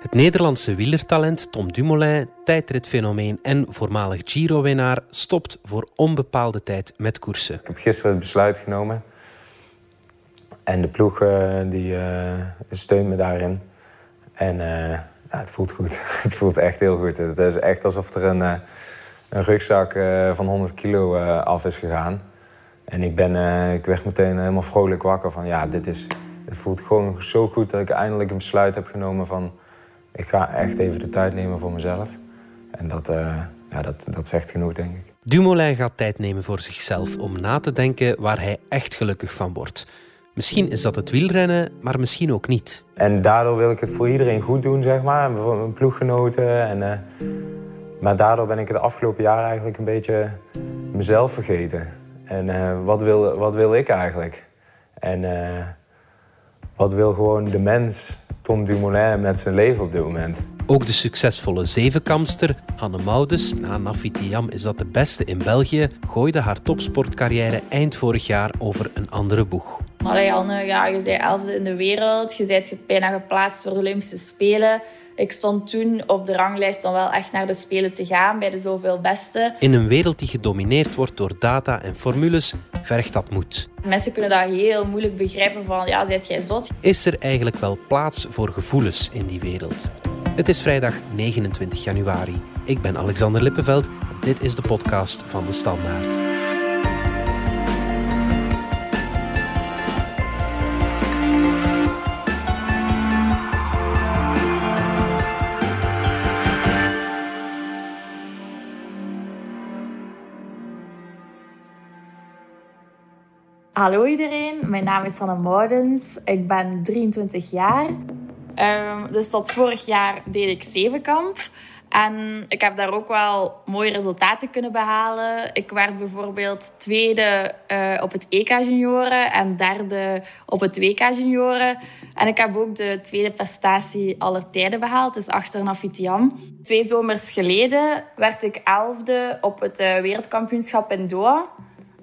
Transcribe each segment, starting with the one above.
Het Nederlandse wielertalent Tom Dumoulin, tijdritfenomeen en voormalig Giro-winnaar, stopt voor onbepaalde tijd met koersen. Ik heb gisteren het besluit genomen. En de ploeg uh, die, uh, steunt me daarin. En ja, het voelt goed. het voelt echt heel goed. Het is echt alsof er een, een rugzak van 100 kilo af is gegaan. En ik, ben, ik werd meteen helemaal vrolijk wakker van ja, dit is, het voelt gewoon zo goed dat ik eindelijk een besluit heb genomen van ik ga echt even de tijd nemen voor mezelf. En dat, uh, ja, dat, dat zegt genoeg, denk ik. Dumoulin gaat tijd nemen voor zichzelf om na te denken waar hij echt gelukkig van wordt. Misschien is dat het wielrennen, maar misschien ook niet. En daardoor wil ik het voor iedereen goed doen, zeg maar. Voor mijn ploeggenoten. En, uh, maar daardoor ben ik het afgelopen jaar eigenlijk een beetje mezelf vergeten. En uh, wat, wil, wat wil ik eigenlijk? En wat wil gewoon de mens Tom Dumoulin met zijn leven op dit moment. Ook de succesvolle zevenkamster Hanne Moudes, na Nafitiam is dat de beste in België, gooide haar topsportcarrière eind vorig jaar over een andere boeg. Allee Hanne, ja, je bent elfde in de wereld, je bent bijna geplaatst voor de Olympische Spelen. Ik stond toen op de ranglijst om wel echt naar de Spelen te gaan bij de zoveel beste. In een wereld die gedomineerd wordt door data en formules, vergt dat moed. Mensen kunnen dat heel moeilijk begrijpen van, ja, zijt jij zot? Is er eigenlijk wel plaats voor gevoelens in die wereld? Het is vrijdag 29 januari. Ik ben Alexander Lippenveld en dit is de podcast van De Standaard. Hallo iedereen, mijn naam is Hanne Moudens. Ik ben 23 jaar. Um, dus tot vorig jaar deed ik zevenkamp. En ik heb daar ook wel mooie resultaten kunnen behalen. Ik werd bijvoorbeeld tweede uh, op het EK junioren en derde op het WK junioren. En ik heb ook de tweede prestatie aller tijden behaald, dus achter Nafitiam. Twee zomers geleden werd ik elfde op het uh, wereldkampioenschap in Doha.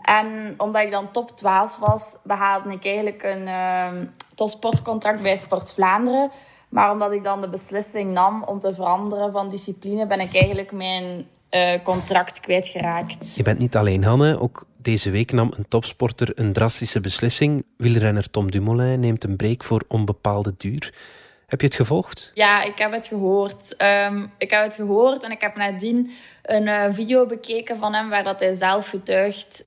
En omdat ik dan top 12 was, behaalde ik eigenlijk een uh, topsportcontract bij Sport Vlaanderen. Maar omdat ik dan de beslissing nam om te veranderen van discipline, ben ik eigenlijk mijn uh, contract kwijtgeraakt. Je bent niet alleen, Hanne. Ook deze week nam een topsporter een drastische beslissing. Wielrenner Tom Dumoulin neemt een break voor onbepaalde duur. Heb je het gevolgd? Ja, ik heb het gehoord. Um, ik heb het gehoord en ik heb nadien een uh, video bekeken van hem waar dat hij zelf getuigt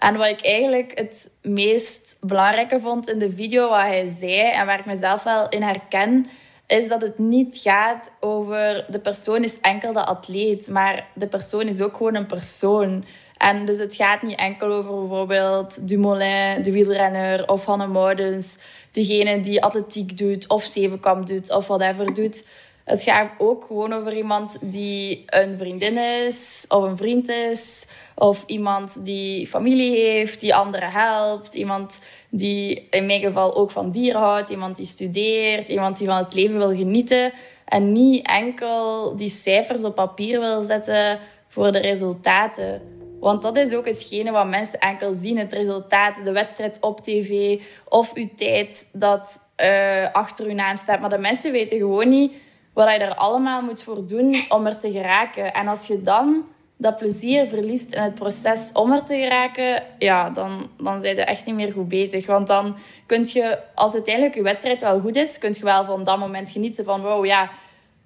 en wat ik eigenlijk het meest belangrijke vond in de video, wat hij zei en waar ik mezelf wel in herken, is dat het niet gaat over de persoon is enkel de atleet, maar de persoon is ook gewoon een persoon. En dus het gaat niet enkel over bijvoorbeeld Dumoulin, de wielrenner, of Hanne Moudens, degene die atletiek doet, of zevenkamp doet, of whatever doet. Het gaat ook gewoon over iemand die een vriendin is, of een vriend is, of iemand die familie heeft, die anderen helpt. Iemand die in mijn geval ook van dieren houdt. Iemand die studeert. Iemand die van het leven wil genieten. En niet enkel die cijfers op papier wil zetten voor de resultaten. Want dat is ook hetgene wat mensen enkel zien. Het resultaat, de wedstrijd op tv of uw tijd dat uh, achter uw naam staat. Maar de mensen weten gewoon niet wat je er allemaal moet voor doen om er te geraken. En als je dan dat plezier verliest in het proces om er te geraken, ja, dan, dan zijn je echt niet meer goed bezig. Want dan kun je, als uiteindelijk je wedstrijd wel goed is, kun je wel van dat moment genieten van wow, ja,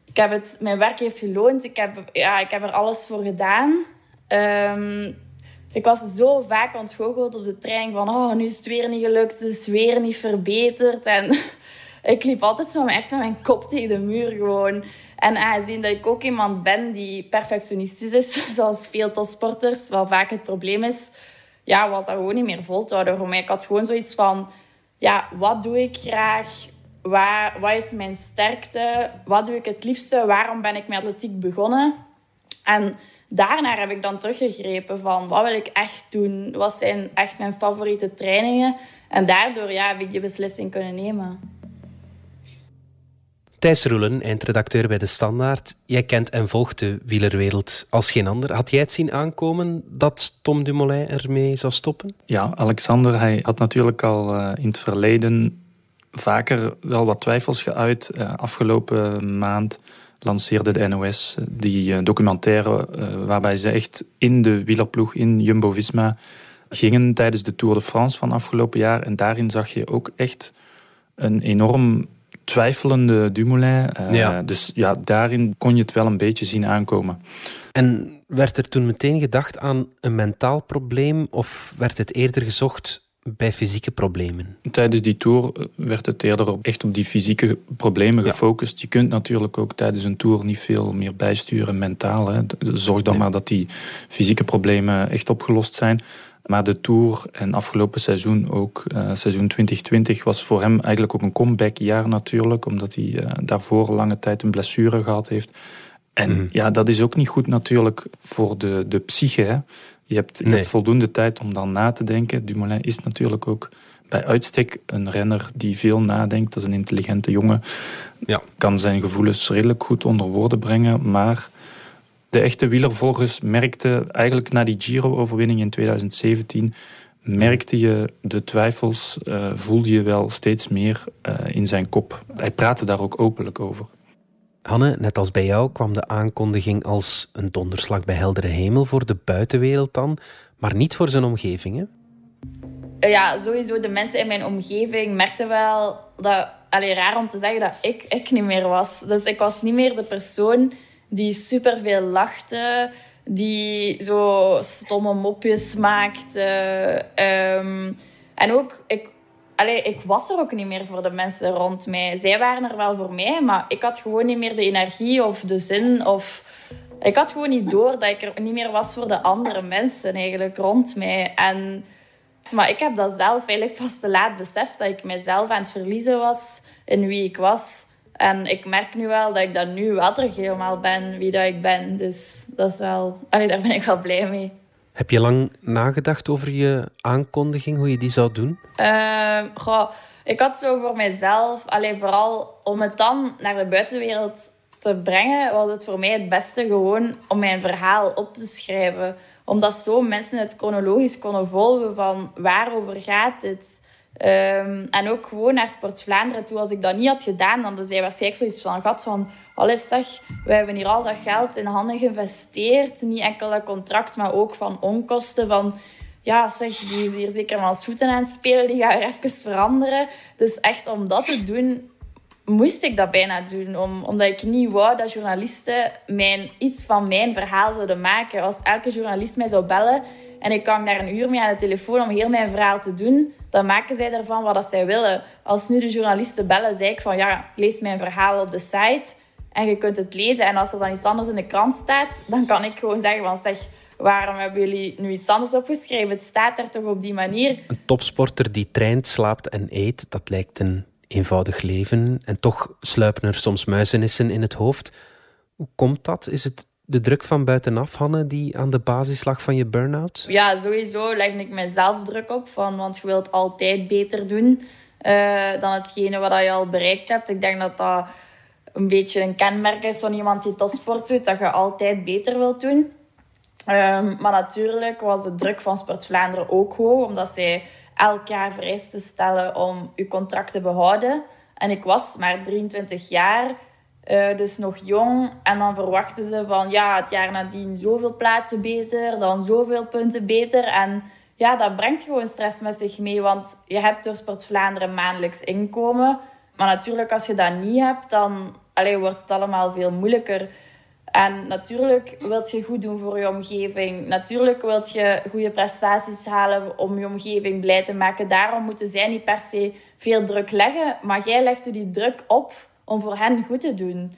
ik heb het, mijn werk heeft geloond, ik heb, ja, ik heb er alles voor gedaan. Ehm, ik was zo vaak ontgoocheld op de training van oh, nu is het weer niet gelukt, het is weer niet verbeterd. En ik liep altijd zo echt met mijn kop tegen de muur gewoon. En aangezien dat ik ook iemand ben die perfectionistisch is, zoals veel topsporters, wat vaak het probleem is, ja, was dat gewoon niet meer vol te houden voor mij. Ik had gewoon zoiets van, ja, wat doe ik graag? Waar, wat is mijn sterkte? Wat doe ik het liefste? Waarom ben ik met atletiek begonnen? En daarna heb ik dan teruggegrepen van, wat wil ik echt doen? Wat zijn echt mijn favoriete trainingen? En daardoor ja, heb ik die beslissing kunnen nemen. Thijs Roelen, eindredacteur bij De Standaard. Jij kent en volgt de wielerwereld als geen ander. Had jij het zien aankomen dat Tom Dumoulin ermee zou stoppen? Ja, Alexander hij had natuurlijk al uh, in het verleden vaker wel wat twijfels geuit. Uh, afgelopen maand lanceerde de NOS die documentaire waarbij ze echt in de wielerploeg, in Jumbo-Visma, gingen tijdens de Tour de France van afgelopen jaar. En daarin zag je ook echt een enorm twijfelende Dumoulin. Uh, Dus ja, daarin kon je het wel een beetje zien aankomen. En werd er toen meteen gedacht aan een mentaal probleem of werd het eerder gezocht bij fysieke problemen? Tijdens die tour werd het eerder op, echt op die fysieke problemen gefocust. Je kunt natuurlijk ook tijdens een tour niet veel meer bijsturen mentaal. Hè. Zorg dan maar dat die fysieke problemen echt opgelost zijn. Maar de Tour en afgelopen seizoen ook, uh, seizoen 2020, was voor hem eigenlijk ook een comebackjaar natuurlijk. Omdat hij uh, daarvoor lange tijd een blessure gehad heeft. En mhm. ja, dat is ook niet goed natuurlijk voor de, de psyche. Hè. Je, hebt, je hebt voldoende tijd om dan na te denken. Dumoulin is natuurlijk ook bij uitstek een renner die veel nadenkt. Dat is een intelligente jongen. Ja. Kan zijn gevoelens redelijk goed onder woorden brengen. Maar de echte wielervolgers merkten eigenlijk na die Giro-overwinning in 2017 merkte je de twijfels, uh, voelde je wel steeds meer uh, in zijn kop. Hij praatte daar ook openlijk over. Hanne, net als bij jou kwam de aankondiging als een donderslag bij heldere hemel voor de buitenwereld dan, maar niet voor zijn omgeving. Hè? Ja, sowieso. De mensen in mijn omgeving merkten wel dat. Allee, raar om te zeggen dat ik ik niet meer was. Dus ik was niet meer de persoon die superveel lachte, die zo stomme mopjes maakte. Ehm, en ook, ik, allee, ik was er ook niet meer voor de mensen rond mij. Zij waren er wel voor mij, maar ik had gewoon niet meer de energie of de zin of... Ik had gewoon niet door dat ik er niet meer was voor de andere mensen eigenlijk rond mij. En, maar ik heb dat zelf eigenlijk pas te laat beseft, dat ik mezelf aan het verliezen was in wie ik was. En ik merk nu wel dat ik dat nu wel terug helemaal ben, wie dat ik ben. Dus dat is wel, allee, daar ben ik wel blij mee. Heb je lang nagedacht over je aankondiging, hoe je die zou doen? Uh, goh, ik had zo voor mezelf, alleen vooral om het dan naar de buitenwereld te brengen, was het voor mij het beste gewoon om mijn verhaal op te schrijven. Omdat zo mensen het chronologisch konden volgen van waarover gaat dit. Um, en ook gewoon naar Sport Vlaanderen toe. Als ik dat niet had gedaan, dan zei waarschijnlijk zoiets van... Gat van, alles zeg, wij hebben hier al dat geld in handen geïnvesteerd. Niet enkel dat contract, maar ook van onkosten. Van, ja, zeg, die is hier zeker maar als voeten aan het spelen. Die gaat er even veranderen. Dus echt om dat te doen, moest ik dat bijna doen. Om, omdat ik niet wou dat journalisten mijn, iets van mijn verhaal zouden maken. Als elke journalist mij zou bellen en ik kan daar een uur mee aan de telefoon om heel mijn verhaal te doen dan maken zij ervan wat dat zij willen. Als nu de journalisten bellen, zei ik van ja, lees mijn verhaal op de site en je kunt het lezen. En als er dan iets anders in de krant staat, dan kan ik gewoon zeggen van zeg, waarom hebben jullie nu iets anders opgeschreven? Het staat er toch op die manier. Een topsporter die traint, slaapt en eet, dat lijkt een eenvoudig leven. En toch sluipen er soms muizenissen in het hoofd. Hoe komt dat? Is het de druk van buitenaf, Hanne, die aan de basis lag van je burn-out? Ja, sowieso leg ik mezelf druk op, van, want je wilt altijd beter doen uh, dan hetgene wat je al bereikt hebt. Ik denk dat dat een beetje een kenmerk is van iemand die topsport doet, dat je altijd beter wilt doen. Um, maar natuurlijk was de druk van Sport Vlaanderen ook hoog, omdat zij elk jaar vereisten stellen om je contract te behouden. En ik was maar 23 jaar. Uh, dus nog jong. En dan verwachten ze van ja, het jaar nadien zoveel plaatsen beter, dan zoveel punten beter. En ja, dat brengt gewoon stress met zich mee. Want je hebt door Sport Vlaanderen maandelijks inkomen. Maar natuurlijk, als je dat niet hebt, dan allee, wordt het allemaal veel moeilijker. En natuurlijk wilt je goed doen voor je omgeving. Natuurlijk wilt je goede prestaties halen om je omgeving blij te maken. Daarom moeten zij niet per se veel druk leggen. Maar jij legt die druk op om voor hen goed te doen.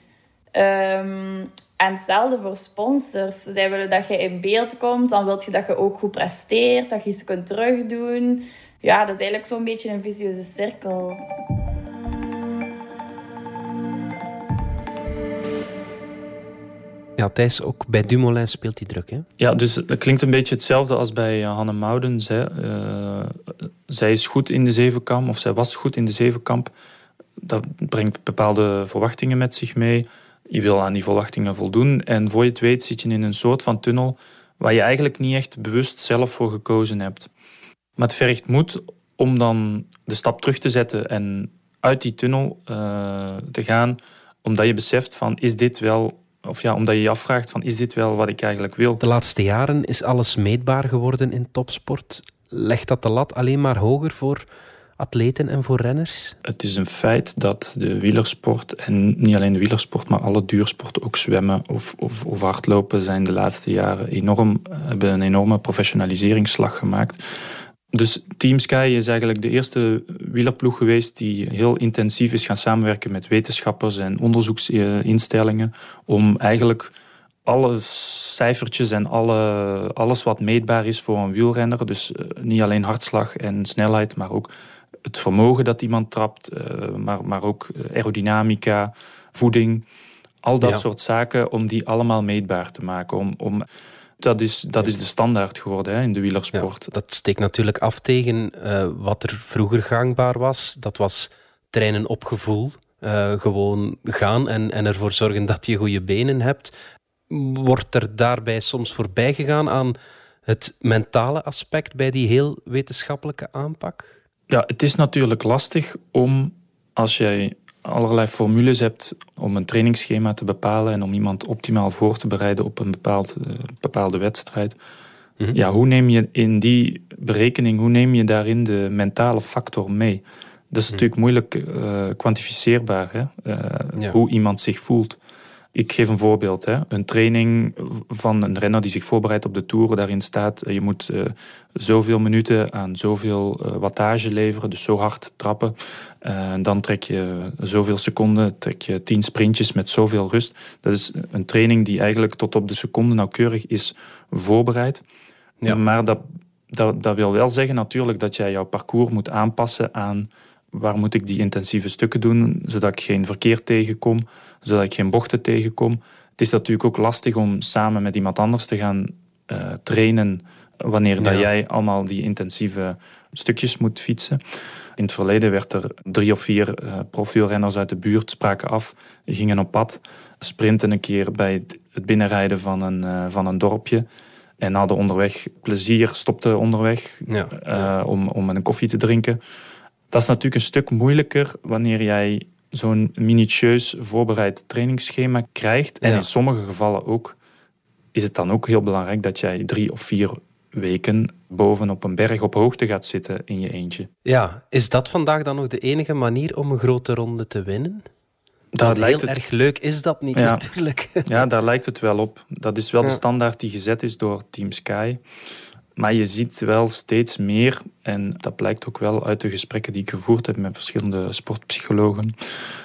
Um, en hetzelfde voor sponsors. Zij willen dat je in beeld komt, dan wil je dat je ook goed presteert, dat je iets kunt terugdoen. Ja, dat is eigenlijk zo'n beetje een vicieuze cirkel. Ja, Thijs, ook bij Dumoulin speelt die druk, hè? Ja, dus het klinkt een beetje hetzelfde als bij eh, Hanne Mouden. Zij, uh, zij is goed in de zevenkamp, of zij was goed in de zevenkamp dat brengt bepaalde verwachtingen met zich mee. Je wil aan die verwachtingen voldoen. En voor je het weet zit je in een soort van tunnel waar je eigenlijk niet echt bewust zelf voor gekozen hebt. Maar het vergt moed om dan de stap terug te zetten en uit die tunnel uh, te gaan, omdat je beseft van is dit wel, of ja, omdat je je afvraagt van is dit wel wat ik eigenlijk wil. De laatste jaren is alles meetbaar geworden in topsport. Legt dat de lat alleen maar hoger voor atleten en voor renners? Het is een feit dat de wielersport, en niet alleen de wielersport, maar alle duursporten, ook zwemmen of, of, of hardlopen, zijn de laatste jaren enorm, hebben een enorme professionaliseringsslag gemaakt. Dus Team Sky is eigenlijk de eerste wielerploeg geweest die heel intensief is gaan samenwerken met wetenschappers en onderzoeksinstellingen om eigenlijk alle cijfertjes en alle, alles wat meetbaar is voor een wielrenner, dus eh, niet alleen hartslag en snelheid, maar ook het vermogen dat iemand trapt, eh, maar, maar ook aerodynamica, voeding, al dat soort zaken, om die allemaal meetbaar te maken. Om, om dat is, dat is de standaard geworden hè, in de wielersport. dat steekt natuurlijk af tegen uh, wat er vroeger gangbaar was. Dat was trainen op gevoel. Uh, gewoon gaan en, en ervoor zorgen dat je goede benen hebt. Wordt er daarbij soms voorbij gegaan aan het mentale aspect bij die heel wetenschappelijke aanpak? Ja, het is natuurlijk lastig om als jij allerlei formules hebt om een trainingsschema te bepalen en om iemand optimaal voor te bereiden op een bepaald, uh, bepaalde wedstrijd. Mhm. Ja, hoe neem je in die berekening, hoe neem je daarin de mentale factor mee? Dat is mhm. natuurlijk moeilijk uh, kwantificeerbaar, hè? Uh, hoe iemand zich voelt. Ik geef een voorbeeld. Hè. Een training van een renner die zich voorbereidt op de Tour. Daarin staat, je moet uh, zoveel minuten aan zoveel uh, wattage leveren. Dus zo hard trappen. Uh, dan trek je zoveel seconden, trek je tien sprintjes met zoveel rust. Dat is een training die eigenlijk tot op de seconde nauwkeurig is voorbereid. Ja. Maar dat, dat, dat wil wel zeggen natuurlijk dat jij jouw parcours moet aanpassen aan waar moet ik die intensieve stukken doen, zodat ik geen verkeer tegenkom, zodat ik geen bochten tegenkom. Het is natuurlijk ook lastig om samen met iemand anders te gaan uh, trainen wanneer dat jij allemaal die intensieve stukjes moet fietsen. In het verleden werd er drie of vier uh, profielrenners uit de buurt spraken af, gingen op pad, sprinten een keer bij het, het binnenrijden van een, uh, van een dorpje en hadden onderweg plezier, stopten onderweg ja. om, om een koffie te drinken. Dat is natuurlijk een stuk moeilijker wanneer jij zo'n minutieus voorbereid trainingsschema krijgt. En in sommige gevallen ook is het dan ook heel belangrijk dat jij drie of vier weken boven op een berg op hoogte gaat zitten in je eentje. Ja, is dat vandaag dan nog de enige manier om een grote ronde te winnen? Dat heel het... erg leuk is dat niet natuurlijk. Ja, daar lijkt het wel op. Dat is wel de standaard die gezet is door Team Sky. Maar je ziet wel steeds meer, en dat blijkt ook wel uit de gesprekken die ik gevoerd heb met verschillende sportpsychologen,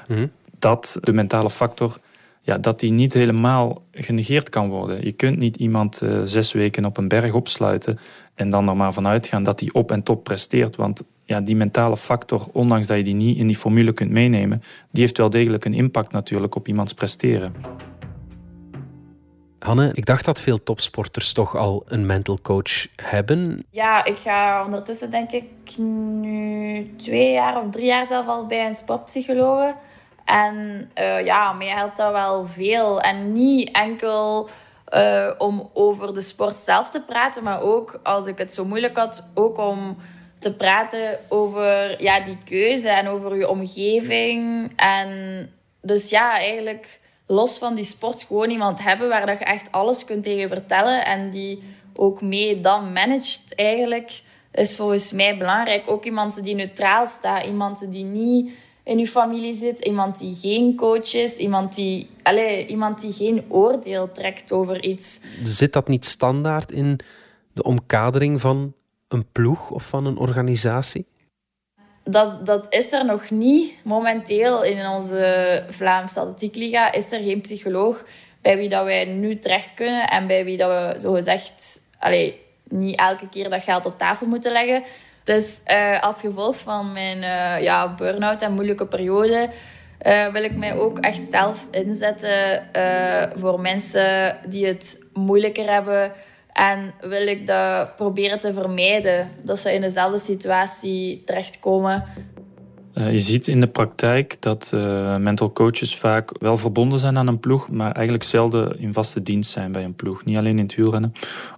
mhm. dat de mentale factor ja, dat die niet helemaal genegeerd kan worden. Je kunt niet iemand uh, zes weken op een berg opsluiten en dan er maar vanuit gaan dat hij op en top presteert. Want ja, die mentale factor, ondanks dat je die niet in die formule kunt meenemen, die heeft wel degelijk een impact natuurlijk op iemands presteren. Hanne, ik dacht dat veel topsporters toch al een mental coach hebben. Ja, ik ga ondertussen denk ik nu twee jaar of drie jaar zelf al bij een sportpsycholoog. En uh, ja, mij helpt dat wel veel. En niet enkel uh, om over de sport zelf te praten, maar ook als ik het zo moeilijk had, ook om te praten over ja, die keuze en over je omgeving. En dus ja, eigenlijk los van die sport gewoon iemand hebben waar dat je echt alles kunt tegen vertellen en die ook mee dan managt eigenlijk, is volgens mij belangrijk. Ook iemand die neutraal staat, iemand die niet in je familie zit, iemand die geen coach is, iemand die, allez, iemand die geen oordeel trekt over iets. Zit dat niet standaard in de omkadering van een ploeg of van een organisatie? Dat, dat is er nog niet. Momenteel in onze Vlaamse Atletiekliga is er geen psycholoog bij wie dat wij nu terecht kunnen en bij wie dat we zogezegd allee, niet elke keer dat geld op tafel moeten leggen. Dus uh, als gevolg van mijn uh, ja, burn-out en moeilijke periode uh, wil ik mij ook echt zelf inzetten voor mensen die het moeilijker hebben en wil ik dat proberen te vermijden, dat ze in dezelfde situatie terechtkomen. Uh, je ziet in de praktijk dat uh, mental coaches vaak wel verbonden zijn aan een ploeg, maar eigenlijk zelden in vaste dienst zijn bij een ploeg. Niet alleen in het wielrennen,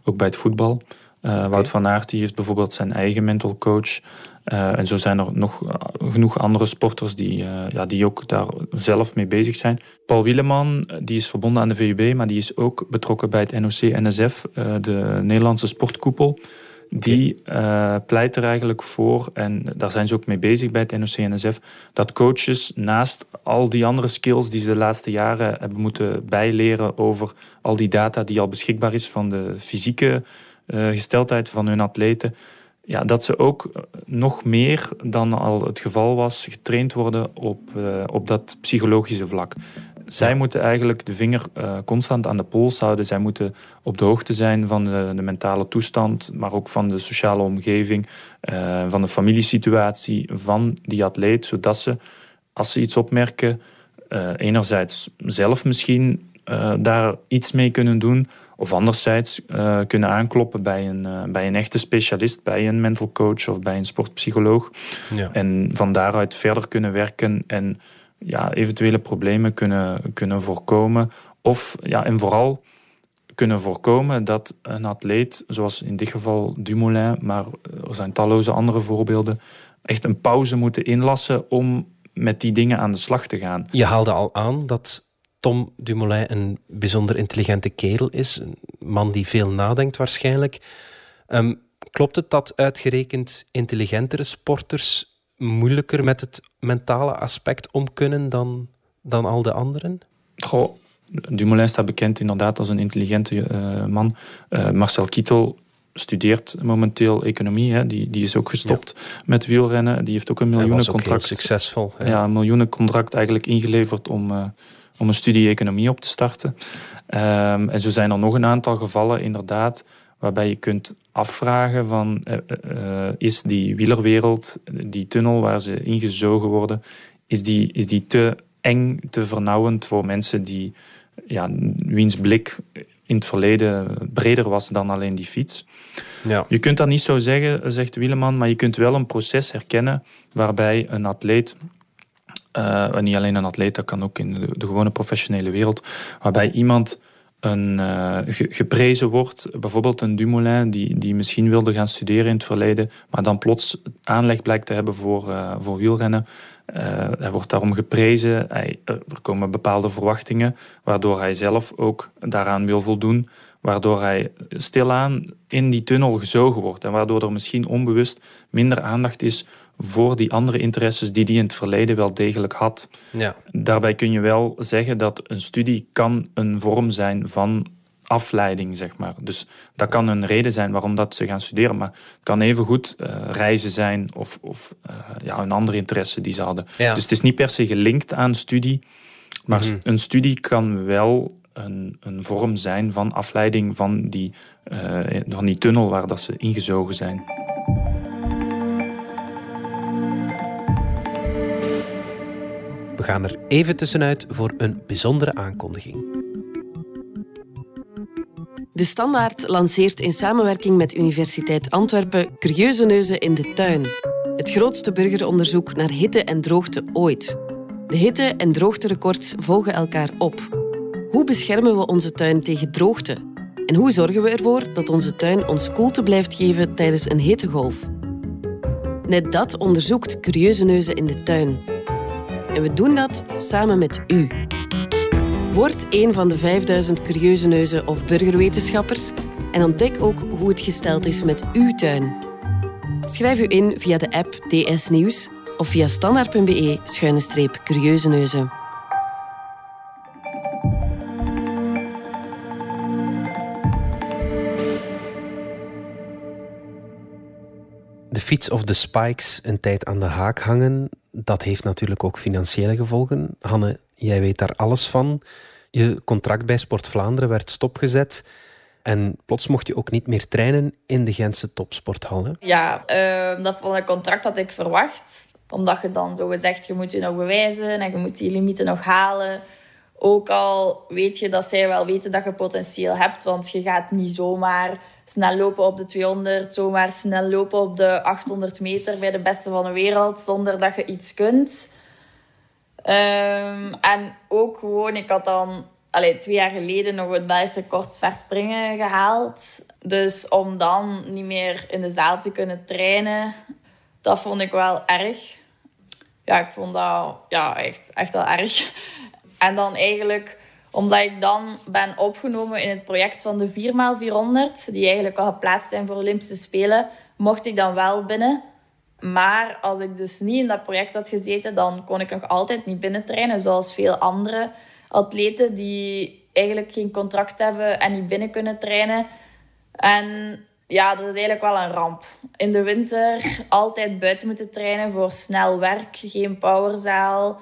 ook bij het voetbal. Uh, Wout van Aert heeft bijvoorbeeld zijn eigen mental coach. en zo zijn er nog genoeg andere sporters die, ja, die ook daar zelf mee bezig zijn. Paul Wieleman die is verbonden aan de VUB, maar die is ook betrokken bij het NOC-NSF, de Nederlandse sportkoepel. Die pleit er eigenlijk voor, en daar zijn ze ook mee bezig bij het NOC-NSF, dat coaches naast al die andere skills die ze de laatste jaren hebben moeten bijleren over al die data die al beschikbaar is van de fysieke gesteldheid van hun atleten, ja, dat ze ook nog meer dan al het geval was getraind worden op, uh, op dat psychologische vlak. Zij moeten eigenlijk de vinger constant aan de pols houden. Zij moeten op de hoogte zijn van de, de mentale toestand, maar ook van de sociale omgeving, van de familiesituatie van die atleet, zodat ze, als ze iets opmerken, enerzijds zelf misschien daar iets mee kunnen doen, of anderzijds kunnen aankloppen bij een, bij een echte specialist, bij een mental coach of bij een sportpsycholoog. Ja. En van daaruit verder kunnen werken en ja, eventuele problemen kunnen, kunnen voorkomen. Of, ja, en vooral kunnen voorkomen dat een atleet, zoals in dit geval Dumoulin, maar er zijn talloze andere voorbeelden, echt een pauze moeten inlassen om met die dingen aan de slag te gaan. Je haalde al aan dat Tom Dumoulin een bijzonder intelligente kerel is, een man die veel nadenkt waarschijnlijk. Um, klopt het dat uitgerekend intelligentere sporters moeilijker met het mentale aspect om kunnen dan, dan al de anderen? Goh, Dumoulin staat bekend inderdaad als een intelligente uh, man. Uh, Marcel Kittel studeert momenteel economie. Hè. Die, die is ook gestopt met wielrennen. Die heeft ook een miljoenencontract. succesvol. Hè? Ja, een miljoenencontract eigenlijk ingeleverd om, uh, om een studie economie op te starten. Um, en zo zijn er nog een aantal gevallen, inderdaad, waarbij je kunt afvragen van uh, uh, is die wielerwereld, die tunnel waar ze ingezogen worden, is die, is die te eng, te vernauwend voor mensen die, ja, wiens blik in het verleden breder was dan alleen die fiets. Ja. Je kunt dat niet zo zeggen, zegt Wieleman, maar je kunt wel een proces herkennen waarbij een atleet uh, niet alleen een atleet, dat kan ook in de, gewone professionele wereld, waarbij iemand een, uh, geprezen wordt. Bijvoorbeeld een Dumoulin die, die misschien wilde gaan studeren in het verleden, maar dan plots aanleg blijkt te hebben voor, uh, voor wielrennen. Hij wordt daarom geprezen. Er komen bepaalde verwachtingen, waardoor hij zelf ook daaraan wil voldoen. Waardoor hij stilaan in die tunnel gezogen wordt. En waardoor er misschien onbewust minder aandacht is voor die andere interesses die hij in het verleden wel degelijk had. Ja. Daarbij kun je wel zeggen dat een studie kan een vorm zijn van afleiding, zeg maar. Dus dat kan een reden zijn waarom dat ze gaan studeren, maar het kan evengoed uh, reizen zijn of, of uh, ja, een andere interesse die ze hadden. Ja. Dus het is niet per se gelinkt aan studie, maar mm -hmm. een studie kan wel een, een vorm zijn van afleiding van die, uh, van die tunnel waar dat ze ingezogen zijn. We gaan er even tussenuit voor een bijzondere aankondiging. De Standaard lanceert in samenwerking met Universiteit Antwerpen Curieuze Neuzen in de tuin. Het grootste burgeronderzoek naar hitte en droogte ooit. De hitte- en droogterecords volgen elkaar op. Hoe beschermen we onze tuin tegen droogte? En hoe zorgen we ervoor dat onze tuin ons koelte blijft geven tijdens een hittegolf? Net dat onderzoekt Curieuze Neuzen in de tuin. En we doen dat samen met u. Word een van de 5000 curieuze neuzen of burgerwetenschappers en ontdek ook hoe het gesteld is met uw tuin. Schrijf u in via de app DS Nieuws of via standaard.be-curieuze neuzen. De fiets of de spikes een tijd aan de haak hangen, dat heeft natuurlijk ook financiële gevolgen. Hanne, jij weet daar alles van. Je contract bij Sport Vlaanderen werd stopgezet. En plots mocht je ook niet meer trainen in de Gentse topsporthal. Ja, uh, dat van een contract had ik verwacht. Omdat je dan zo gezegd, je moet je nog bewijzen en je moet die limieten nog halen. Ook al weet je dat zij wel weten dat je potentieel hebt. Want je gaat niet zomaar snel lopen op de 200, zomaar snel lopen op de 800 meter bij de beste van de wereld, zonder dat je iets kunt. Um, en ook gewoon, ik had dan allee, twee jaar geleden nog het Belgisch record verspringen gehaald. Dus om dan niet meer in de zaal te kunnen trainen, Dat vond ik wel erg. Ja, ik vond dat ja, echt, echt wel erg. En dan eigenlijk, omdat ik dan ben opgenomen in het project van de 4x400, die eigenlijk al geplaatst zijn voor Olympische Spelen, mocht ik dan wel binnen. Maar als ik dus niet in dat project had gezeten, dan kon ik nog altijd niet binnentrainen, zoals veel andere atleten die eigenlijk geen contract hebben en niet binnen kunnen trainen. En ja, dat is eigenlijk wel een ramp. In de winter altijd buiten moeten trainen voor snel werk, geen powerzaal.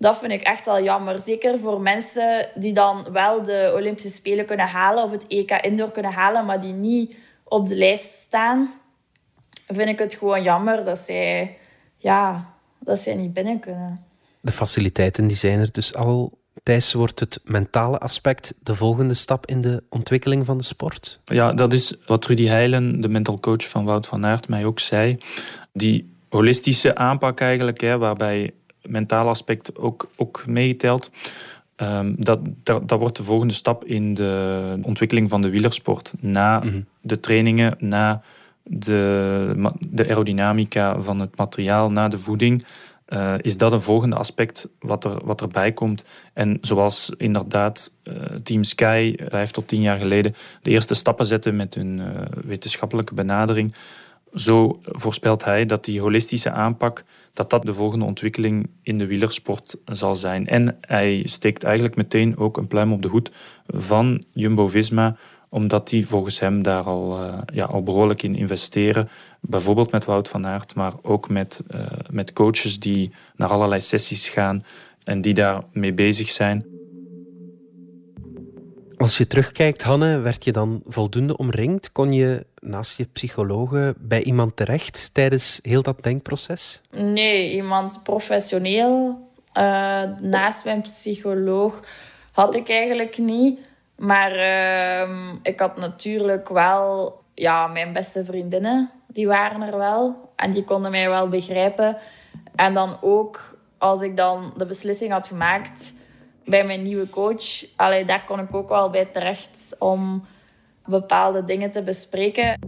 Dat vind ik echt wel jammer. Zeker voor mensen die dan wel de Olympische Spelen kunnen halen of het EK Indoor kunnen halen, maar die niet op de lijst staan. Vind ik het gewoon jammer dat zij, ja, dat zij niet binnen kunnen. De faciliteiten die zijn er dus al Thijs, wordt het mentale aspect de volgende stap in de ontwikkeling van de sport? Ja, dat is wat Rudy Heilen, de mental coach van Wout van Aert, mij ook zei. Die holistische aanpak eigenlijk, hè, waarbij mentaal aspect ook, ook meetelt. Um, dat, dat, dat, wordt de volgende stap in de ontwikkeling van de wielersport. Na mhm. de trainingen, na de, de aerodynamica van het materiaal, na de voeding. Uh, is dat een volgende aspect wat, er, wat erbij komt. En zoals inderdaad uh, Team Sky vijf tot tien jaar geleden de eerste stappen zetten met hun uh, wetenschappelijke benadering, zo voorspelt hij dat die holistische aanpak dat dat de volgende ontwikkeling in de wielersport zal zijn. En hij steekt eigenlijk meteen ook een pluim op de hoed van Jumbo-Visma omdat die volgens hem daar al, uh, ja, al behoorlijk in investeren. Bijvoorbeeld met Wout van Aert, maar ook met, uh, met coaches die naar allerlei sessies gaan en die daar mee bezig zijn. Als je terugkijkt, Hanne, werd je dan voldoende omringd? Kon je naast je psychologe bij iemand terecht tijdens heel dat denkproces? Nee, iemand professioneel uh, naast mijn psycholoog had ik eigenlijk niet. Maar uh, ik had natuurlijk wel ja, mijn beste vriendinnen, die waren er wel. En die konden mij wel begrijpen. En dan ook als ik dan de beslissing had gemaakt bij mijn nieuwe coach, allee, daar kon ik ook wel bij terecht om bepaalde dingen te bespreken.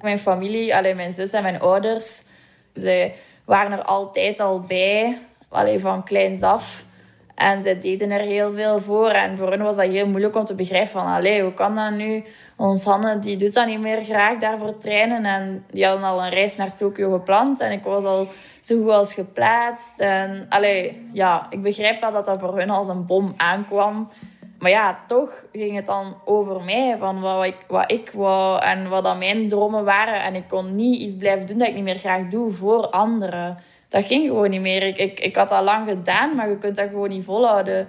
Mijn familie, allee, mijn zus en mijn ouders, zij waren er altijd al bij, allee, van kleins af. En zij deden er heel veel voor. En voor hen was dat heel moeilijk om te begrijpen van... Allee, hoe kan dat nu? Ons Hanne die doet dat niet meer graag daarvoor trainen. En die hadden al een reis naar Tokio gepland. En ik was al zo goed als geplaatst. En allee, ja, ik begrijp wel dat dat voor hun als een bom aankwam. Maar ja, toch ging het dan over mij. Van wat ik, wat ik wou en wat mijn dromen waren. En ik kon niet iets blijven doen dat ik niet meer graag doe voor anderen dat ging gewoon niet meer. Ik, ik, ik had dat lang gedaan, maar je kunt dat gewoon niet volhouden.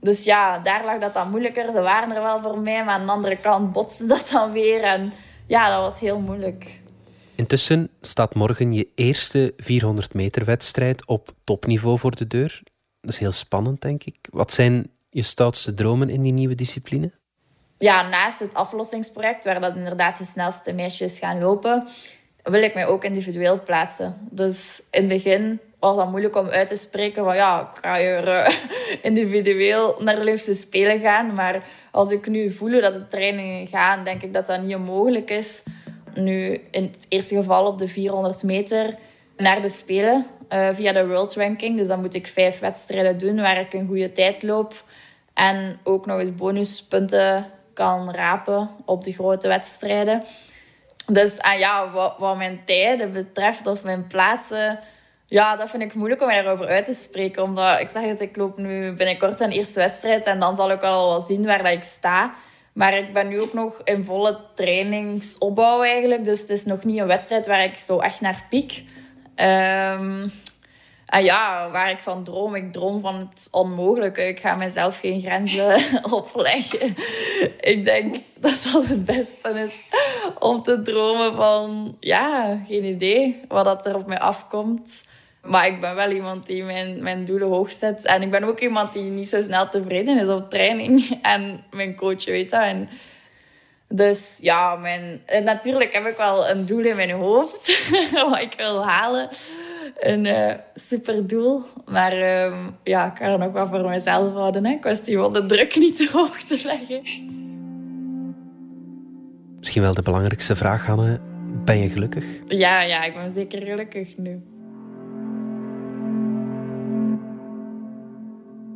Dus ja, daar lag dat dan moeilijker. Ze waren er wel voor mij, maar aan de andere kant botste dat dan weer. En ja, dat was heel moeilijk. Intussen staat morgen je eerste 400 meter wedstrijd op topniveau voor de deur. Dat is heel spannend, denk ik. Wat zijn je stoutste dromen in die nieuwe discipline? Ja, naast het aflossingsproject, waar dat inderdaad de snelste meisjes gaan lopen, wil ik mij ook individueel plaatsen. Dus in het begin was dat moeilijk om uit te spreken van ja, ik ga hier uh, individueel naar de Olympische Spelen gaan. Maar als ik nu voel dat de trainingen gaan, denk ik dat dat niet onmogelijk is. Nu, in het eerste geval op de 400 meter naar de Spelen uh, via de World Ranking. Dus dan moet ik vijf wedstrijden doen waar ik een goede tijd loop. En ook nog eens bonuspunten kan rapen op de grote wedstrijden. Dus ah ja, wat, wat mijn tijden betreft of mijn plaatsen, ja, dat vind ik moeilijk om daarover uit te spreken. Omdat ik zeg het, ik loop nu binnenkort een eerste wedstrijd en dan zal ik al wel zien waar dat ik sta. Maar ik ben nu ook nog in volle trainingsopbouw eigenlijk. Dus het is nog niet een wedstrijd waar ik zo echt naar piek. Um, en ja, waar ik van droom, ik droom van het onmogelijke. Ik ga mezelf geen grenzen opleggen. Ik denk dat dat het beste is om te dromen van, ja, geen idee wat dat er op mij afkomt. Maar ik ben wel iemand die mijn, mijn doelen hoog zet. En ik ben ook iemand die niet zo snel tevreden is op training. En mijn coach weet dat. En dus ja, mijn, natuurlijk heb ik wel een doel in mijn hoofd. wat ik wil halen een uh, super doel. Maar uh, ja, ik ga er nog wel voor mezelf houden. Hè. Kwestie van de druk niet te hoog te leggen. Misschien wel de belangrijkste vraag, Hanne. Ben je gelukkig? Ja, ja, ik ben zeker gelukkig nu.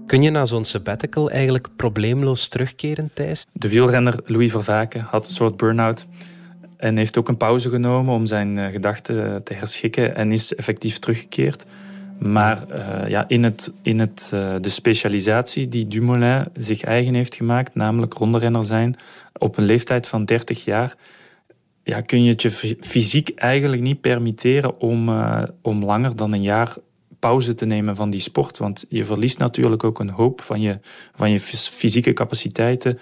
Kun je na zo'n sabbatical eigenlijk probleemloos terugkeren, Thijs? De wielrenner Louis Vervaken had een soort burn-out en heeft ook een pauze genomen om zijn eh, gedachten te herschikken en is effectief teruggekeerd. Maar uh, ja, in, het, in het, uh, de specialisatie die Dumoulin zich eigen heeft gemaakt, namelijk rondrenner zijn, op een leeftijd van 30 jaar, ja, kun je het je fysiek eigenlijk niet permitteren om, om langer dan een jaar pauze te nemen van die sport. Want je verliest natuurlijk ook een hoop van je, van je fysieke capaciteiten.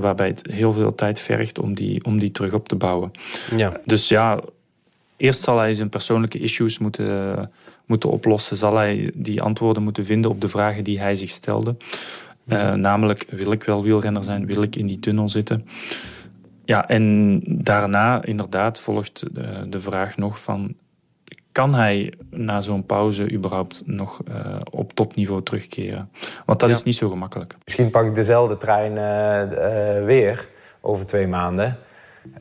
Waarbij het heel veel tijd vergt om die, om die terug op te bouwen. Ja. Dus ja, eerst zal hij zijn persoonlijke issues moeten moeten oplossen, zal hij die antwoorden moeten vinden op de vragen die hij zich stelde. Uh, namelijk, wil ik wel wielrenner zijn? Wil ik in die tunnel zitten? Ja, en daarna inderdaad volgt eh, de vraag nog van... Kan hij na zo'n pauze überhaupt nog uh, op topniveau terugkeren? Want dat ja. is niet zo gemakkelijk. Misschien pak ik dezelfde trein uh, weer over twee maanden.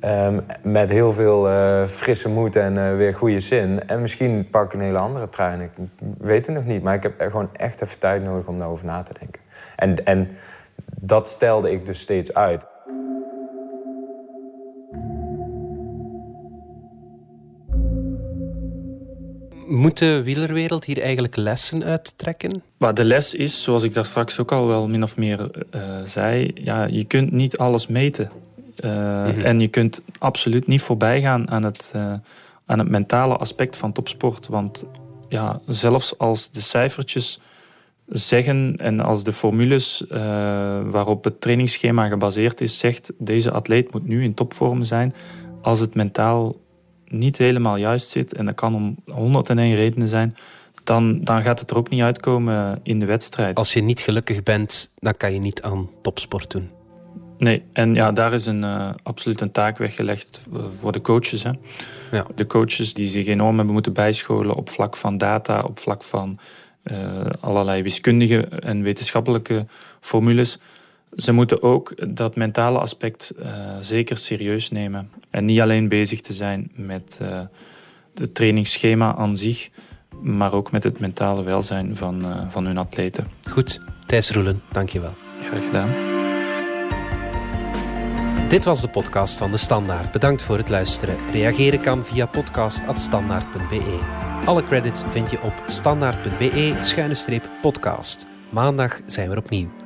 Um, met heel veel frisse moed en weer goede zin. En misschien pak ik een hele andere trein. Ik weet het nog niet. Maar ik heb er gewoon echt even tijd nodig om daarover na te denken. En, en dat stelde ik dus steeds uit. Moet de wielerwereld hier eigenlijk lessen uittrekken? Maar de les is, zoals ik daar straks ook al wel min of meer uh, zei, ja, je kunt niet alles meten. Uh, mm-hmm. En je kunt absoluut niet voorbij gaan aan het, uh, aan het mentale aspect van topsport. Want ja, zelfs als de cijfertjes zeggen en als de formules uh, waarop het trainingsschema gebaseerd is, zegt deze atleet moet nu in topvorm zijn, als het mentaal niet helemaal juist zit, en dat kan om 101 redenen zijn, dan, dan gaat het er ook niet uitkomen in de wedstrijd. Als je niet gelukkig bent, dan kan je niet aan topsport doen. Nee, en ja, daar is een, uh, absoluut een taak weggelegd voor de coaches. Hè. Ja. De coaches die zich enorm hebben moeten bijscholen op vlak van data, op vlak van uh, allerlei wiskundige en wetenschappelijke formules. Ze moeten ook dat mentale aspect uh, zeker serieus nemen. En niet alleen bezig te zijn met het trainingsschema aan zich, maar ook met het mentale welzijn van, van hun atleten. Goed, Thijs Roelen, dankjewel. Graag gedaan. Dit was de podcast van De Standaard. Bedankt voor het luisteren. Reageren kan via podcast.standaard.be. Alle credits vind je op standaard.be-podcast. Maandag zijn we opnieuw.